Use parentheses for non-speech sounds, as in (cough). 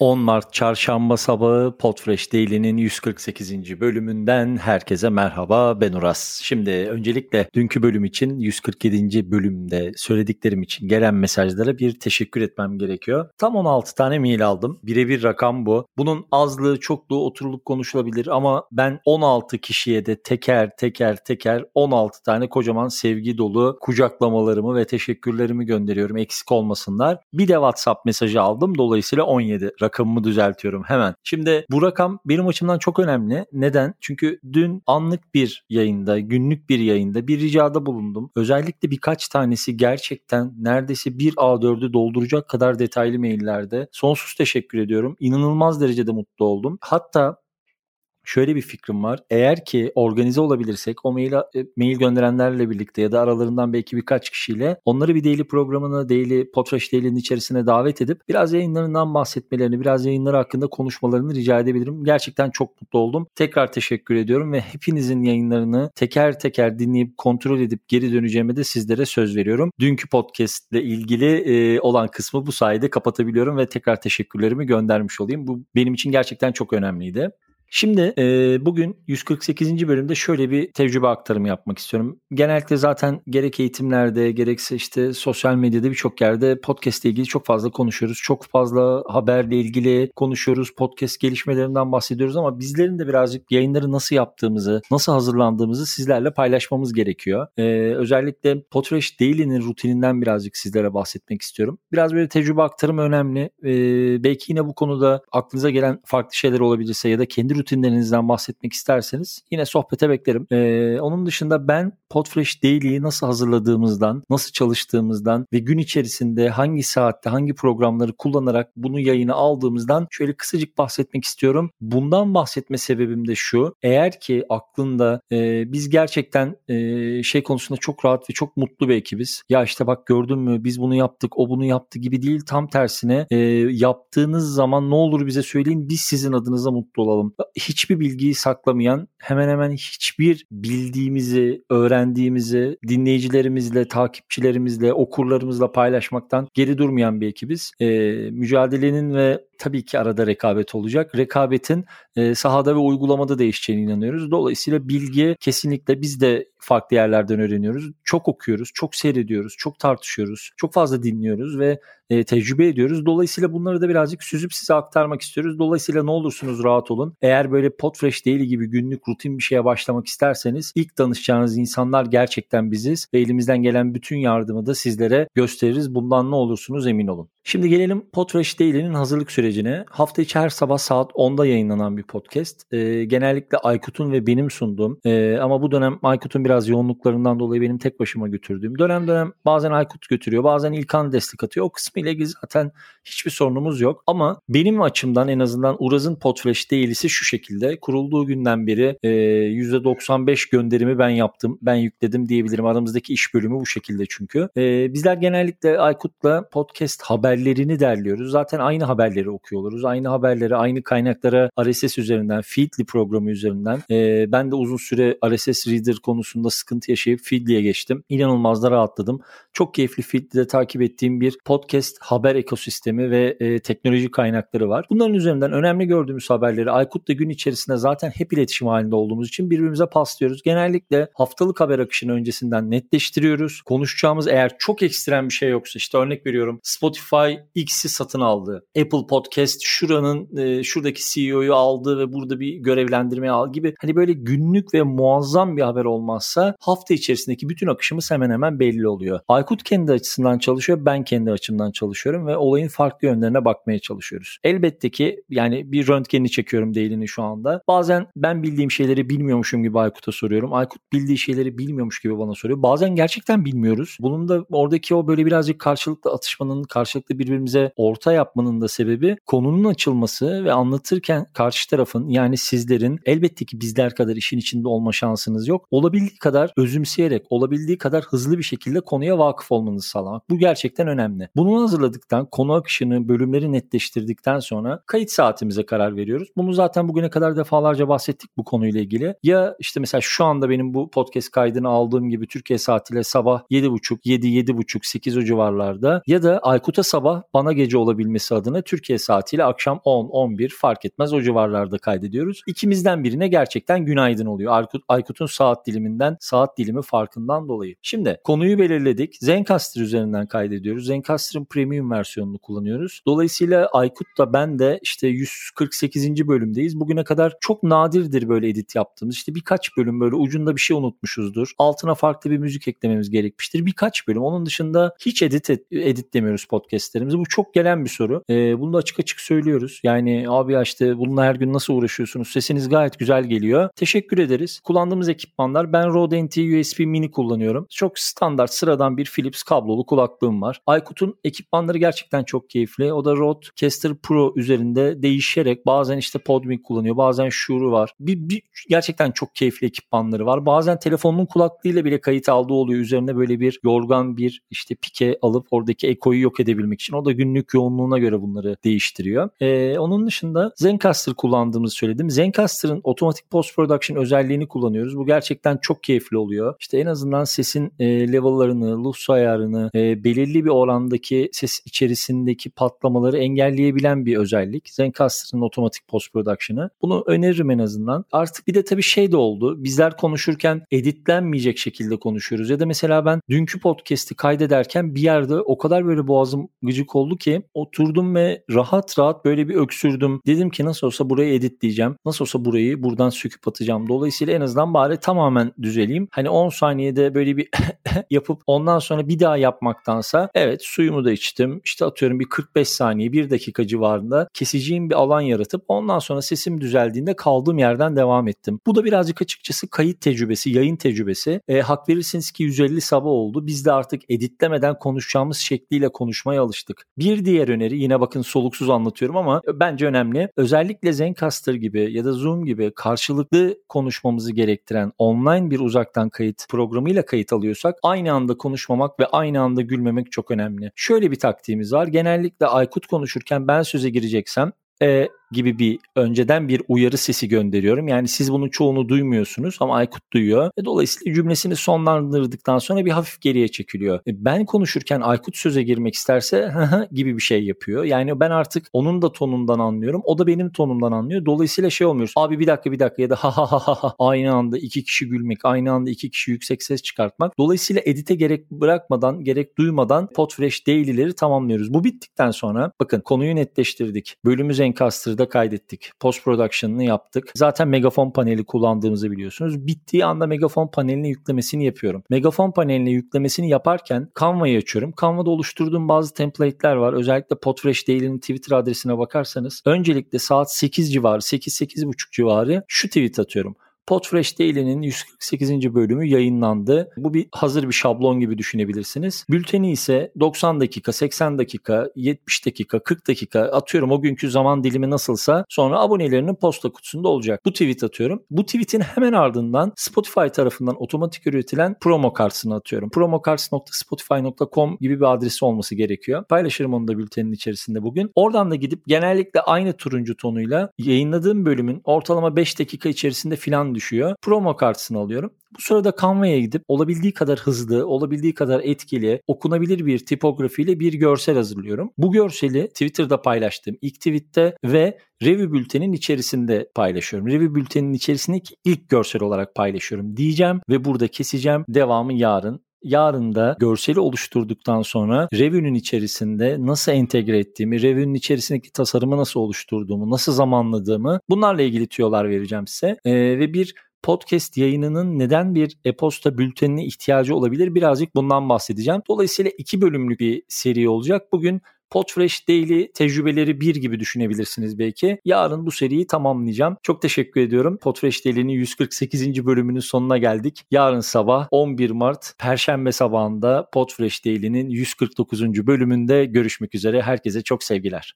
10 Mart çarşamba sabahı Podfresh Daily'nin 148. bölümünden herkese merhaba ben Uras. Şimdi öncelikle dünkü bölüm için 147. bölümde söylediklerim için gelen mesajlara bir teşekkür etmem gerekiyor. Tam 16 tane mail aldım. Birebir rakam bu. Bunun azlığı çokluğu oturulup konuşulabilir ama ben 16 kişiye de teker teker teker 16 tane kocaman sevgi dolu kucaklamalarımı ve teşekkürlerimi gönderiyorum eksik olmasınlar. Bir de WhatsApp mesajı aldım dolayısıyla 17 rakamımı düzeltiyorum hemen. Şimdi bu rakam benim açımdan çok önemli. Neden? Çünkü dün anlık bir yayında, günlük bir yayında bir ricada bulundum. Özellikle birkaç tanesi gerçekten neredeyse bir A4'ü dolduracak kadar detaylı maillerde. Sonsuz teşekkür ediyorum. İnanılmaz derecede mutlu oldum. Hatta şöyle bir fikrim var. Eğer ki organize olabilirsek o mail, e, mail gönderenlerle birlikte ya da aralarından belki birkaç kişiyle onları bir daily programına, daily Potrash Daily'nin içerisine davet edip biraz yayınlarından bahsetmelerini, biraz yayınları hakkında konuşmalarını rica edebilirim. Gerçekten çok mutlu oldum. Tekrar teşekkür ediyorum ve hepinizin yayınlarını teker teker dinleyip kontrol edip geri döneceğime de sizlere söz veriyorum. Dünkü podcast ile ilgili e, olan kısmı bu sayede kapatabiliyorum ve tekrar teşekkürlerimi göndermiş olayım. Bu benim için gerçekten çok önemliydi. Şimdi e, bugün 148. bölümde şöyle bir tecrübe aktarımı yapmak istiyorum. Genellikle zaten gerek eğitimlerde gerekse işte sosyal medyada birçok yerde podcast ile ilgili çok fazla konuşuyoruz. Çok fazla haberle ilgili konuşuyoruz. Podcast gelişmelerinden bahsediyoruz ama bizlerin de birazcık yayınları nasıl yaptığımızı, nasıl hazırlandığımızı sizlerle paylaşmamız gerekiyor. E, özellikle Potreş Daily'nin rutininden birazcık sizlere bahsetmek istiyorum. Biraz böyle tecrübe aktarımı önemli. E, belki yine bu konuda aklınıza gelen farklı şeyler olabilirse ya da kendi rutinlerinizden bahsetmek isterseniz yine sohbete beklerim. Ee, onun dışında ben Podfresh Daily'yi nasıl hazırladığımızdan, nasıl çalıştığımızdan ve gün içerisinde hangi saatte hangi programları kullanarak bunu yayına aldığımızdan şöyle kısacık bahsetmek istiyorum. Bundan bahsetme sebebim de şu. Eğer ki aklında e, biz gerçekten e, şey konusunda çok rahat ve çok mutlu bir ekibiz. Ya işte bak gördün mü biz bunu yaptık, o bunu yaptı gibi değil. Tam tersine e, yaptığınız zaman ne olur bize söyleyin biz sizin adınıza mutlu olalım hiçbir bilgiyi saklamayan, hemen hemen hiçbir bildiğimizi, öğrendiğimizi dinleyicilerimizle, takipçilerimizle, okurlarımızla paylaşmaktan geri durmayan bir ekibiz. E, mücadelenin ve tabii ki arada rekabet olacak. Rekabetin e, sahada ve uygulamada değişeceğine inanıyoruz. Dolayısıyla bilgi kesinlikle biz de farklı yerlerden öğreniyoruz. Çok okuyoruz, çok seyrediyoruz, çok tartışıyoruz, çok fazla dinliyoruz ve e, tecrübe ediyoruz. Dolayısıyla bunları da birazcık süzüp size aktarmak istiyoruz. Dolayısıyla ne olursunuz rahat olun. Eğer böyle Podfresh değil gibi günlük rutin bir şeye başlamak isterseniz ilk danışacağınız insanlar gerçekten biziz ve elimizden gelen bütün yardımı da sizlere gösteririz. Bundan ne olursunuz emin olun. Şimdi gelelim Podfresh Daily'nin hazırlık sürecine. Hafta içi her sabah saat 10'da yayınlanan bir podcast. E, genellikle Aykut'un ve benim sunduğum e, ama bu dönem Aykut'un biraz yoğunluklarından dolayı benim tek başıma götürdüğüm. Dönem dönem bazen Aykut götürüyor bazen İlkan destek atıyor. O kısmı ile ilgili zaten hiçbir sorunumuz yok. Ama benim açımdan en azından Uraz'ın Podfresh Daily'si şu şekilde. Kurulduğu günden beri e, %95 gönderimi ben yaptım. Ben yükledim diyebilirim. Aramızdaki iş bölümü bu şekilde çünkü. E, bizler genellikle Aykut'la podcast haberlerini derliyoruz. Zaten aynı haberleri okuyoruz. Aynı haberleri aynı kaynaklara RSS üzerinden, Feedly programı üzerinden. E, ben de uzun süre RSS Reader konusunda sıkıntı yaşayıp Feedly'ye geçtim. İnanılmaz da rahatladım. Çok keyifli Feedly'de takip ettiğim bir podcast haber ekosistemi ve e, teknoloji kaynakları var. Bunların üzerinden önemli gördüğümüz haberleri Aykut'la gün içerisinde zaten hep iletişim halinde olduğumuz için birbirimize paslıyoruz. Genellikle haftalık haber akışını öncesinden netleştiriyoruz. Konuşacağımız eğer çok ekstrem bir şey yoksa işte örnek veriyorum Spotify X'i satın aldı. Apple Podcast şuranın e, şuradaki CEO'yu aldı ve burada bir görevlendirme aldı gibi hani böyle günlük ve muazzam bir haber olmazsa hafta içerisindeki bütün akışımız hemen hemen belli oluyor. Aykut kendi açısından çalışıyor, ben kendi açımdan çalışıyorum ve olayın farklı yönlerine bakmaya çalışıyoruz. Elbette ki yani bir röntgenini çekiyorum değilini şu anda. Bazen ben bildiğim şeyleri bilmiyormuşum gibi Aykut'a soruyorum. Aykut bildiği şeyleri bilmiyormuş gibi bana soruyor. Bazen gerçekten bilmiyoruz. Bunun da oradaki o böyle birazcık karşılıklı atışmanın, karşılıklı birbirimize orta yapmanın da sebebi konunun açılması ve anlatırken karşı tarafın yani sizlerin elbette ki bizler kadar işin içinde olma şansınız yok. Olabildiği kadar özümseyerek, olabildiği kadar hızlı bir şekilde konuya vakıf olmanızı sağlamak. Bu gerçekten önemli. Bunu hazırladıktan, konu akışını, bölümleri netleştirdikten sonra kayıt saatimize karar veriyoruz. Bunu zaten bugüne kadar defalarca bahsettik bu konuyla ilgili. Ya işte mesela şu anda benim bu podcast kaydını aldığım gibi Türkiye saatiyle sabah 7.30, 7, 7.30, 8 o civarlarda ya da Aykut'a sabah bana gece olabilmesi adına Türkiye saatiyle akşam 10-11 fark etmez o civarlarda kaydediyoruz. İkimizden birine gerçekten günaydın oluyor. Aykut, Aykut'un saat diliminden, saat dilimi farkından dolayı. Şimdi konuyu belirledik. Zencaster üzerinden kaydediyoruz. Zencaster'ın premium versiyonunu kullanıyoruz. Dolayısıyla Aykut da ben de işte 148. bölümdeyiz. Bugüne kadar çok nadirdir böyle edit yaptığımız. İşte birkaç bölüm böyle ucunda bir şey unutmuşuzdur. Altına farklı bir müzik eklememiz gerekmiştir. Birkaç bölüm. Onun dışında hiç edit et, editlemiyoruz podcastlerimizi. Bu çok gelen bir soru. Ee, bunu da açık açık söylüyoruz. Yani abi ya işte bununla her gün nasıl uğraşıyorsunuz? Sesiniz gayet güzel geliyor. Teşekkür ederiz. Kullandığımız ekipmanlar ben Rode NT USB Mini kullanıyorum. Çok standart sıradan bir Philips kablolu kulaklığım var. Aykut'un ekipmanları gerçekten çok keyifli. O da Rode Caster Pro üzerinde değişerek bazen işte Podmic kullanıyor. Bazen Shure var. Bir, bir gerçekten çok keyifli ekipmanları var. Bazen telefonun kulaklığıyla bile kayıt aldığı oluyor. Üzerine böyle bir yorgan bir işte pike alıp oradaki ekoyu yok edebilmek için. O da günlük yoğunluğuna göre bunları değiştiriyor. Ee, onun dışında Zencaster kullandığımızı söyledim. Zencaster'ın otomatik post production özelliğini kullanıyoruz. Bu gerçekten çok keyifli oluyor. İşte en azından sesin e, level'larını, loss ayarını, e, belirli bir orandaki ses içerisindeki patlamaları engelleyebilen bir özellik. Zencaster'ın otomatik post production'ı. Bunu öneririm en azından. Artık bir de tabii şey de oldu. Bizler konuşurken editlenmeyecek şekilde konuşuyoruz. Ya da mesela ben dünkü podcast'i kaydederken bir yerde o kadar böyle boğazım gıcık oldu ki oturdum ve rahat rahat böyle bir öksürdüm. Dedim ki nasıl olsa burayı editleyeceğim. Nasıl olsa burayı buradan söküp atacağım. Dolayısıyla en azından bari tamamen düzeleyim. Hani 10 saniyede böyle bir (laughs) yapıp ondan sonra bir daha yapmaktansa evet suyumu da içtim. İşte atıyorum bir 45 saniye 1 dakika civarında keseceğim bir alan yaratıp ondan sonra sesim düzeldiğinde kaldığım yerden devam ettim. Bu da birazcık açıkçası kayıt tecrübesi, yayın tecrübesi. E, hak verirsiniz ki 150 sabah oldu. Biz de artık editlemeden konuşacağımız şekliyle konuşmaya alıştık. Bir diğer öneri yine bakın soluksuz anlatıyorum ama bence önemli. Özellikle Zencaster gibi ya da Zoom gibi karşılıklı konuşmamızı gerektiren online bir uzaktan kayıt programıyla kayıt alıyorsak aynı anda konuşmamak ve aynı anda gülmemek çok önemli. Şöyle bir taktiğimiz var. Genellikle Aykut konuşurken ben söze gireceksem e, gibi bir önceden bir uyarı sesi gönderiyorum. Yani siz bunun çoğunu duymuyorsunuz ama Aykut duyuyor. E, dolayısıyla cümlesini sonlandırdıktan sonra bir hafif geriye çekiliyor. E, ben konuşurken Aykut söze girmek isterse gibi bir şey yapıyor. Yani ben artık onun da tonundan anlıyorum. O da benim tonumdan anlıyor. Dolayısıyla şey olmuyoruz. Abi bir dakika bir dakika ya da ha ha ha ha aynı anda iki kişi gülmek, aynı anda iki kişi yüksek ses çıkartmak. Dolayısıyla edite gerek bırakmadan, gerek duymadan Podfresh Daily'leri tamamlıyoruz. Bu bittikten sonra bakın konuyu netleştirdik. Bölümü Zencaster'da kaydettik. Post production'ını yaptık. Zaten megafon paneli kullandığımızı biliyorsunuz. Bittiği anda megafon paneline yüklemesini yapıyorum. Megafon paneline yüklemesini yaparken Canva'yı açıyorum. Canva'da oluşturduğum bazı template'ler var. Özellikle Podfresh Daily'nin Twitter adresine bakarsanız öncelikle saat 8 civarı, 8-8.30 civarı şu tweet atıyorum. Podfresh Daily'nin 148. bölümü yayınlandı. Bu bir hazır bir şablon gibi düşünebilirsiniz. Bülteni ise 90 dakika, 80 dakika, 70 dakika, 40 dakika atıyorum o günkü zaman dilimi nasılsa sonra abonelerinin posta kutusunda olacak. Bu tweet atıyorum. Bu tweetin hemen ardından Spotify tarafından otomatik üretilen promo kartını atıyorum. promocards.spotify.com gibi bir adresi olması gerekiyor. Paylaşırım onu da bültenin içerisinde bugün. Oradan da gidip genellikle aynı turuncu tonuyla yayınladığım bölümün ortalama 5 dakika içerisinde filan düşüyor. Promo kartını alıyorum. Bu sırada Canva'ya gidip olabildiği kadar hızlı, olabildiği kadar etkili, okunabilir bir tipografiyle bir görsel hazırlıyorum. Bu görseli Twitter'da paylaştım. İlk tweette ve Review bültenin içerisinde paylaşıyorum. Review bültenin içerisindeki ilk görsel olarak paylaşıyorum diyeceğim ve burada keseceğim. Devamı yarın Yarın da görseli oluşturduktan sonra Review'nin içerisinde nasıl entegre ettiğimi, Review'nin içerisindeki tasarımı nasıl oluşturduğumu, nasıl zamanladığımı bunlarla ilgili tüyolar vereceğim size. Ee, ve bir podcast yayınının neden bir e-posta bültenine ihtiyacı olabilir birazcık bundan bahsedeceğim. Dolayısıyla iki bölümlük bir seri olacak. Bugün Podfresh Daily tecrübeleri bir gibi düşünebilirsiniz belki. Yarın bu seriyi tamamlayacağım. Çok teşekkür ediyorum. Podfresh Daily'nin 148. bölümünün sonuna geldik. Yarın sabah 11 Mart Perşembe sabahında Podfresh Daily'nin 149. bölümünde görüşmek üzere. Herkese çok sevgiler.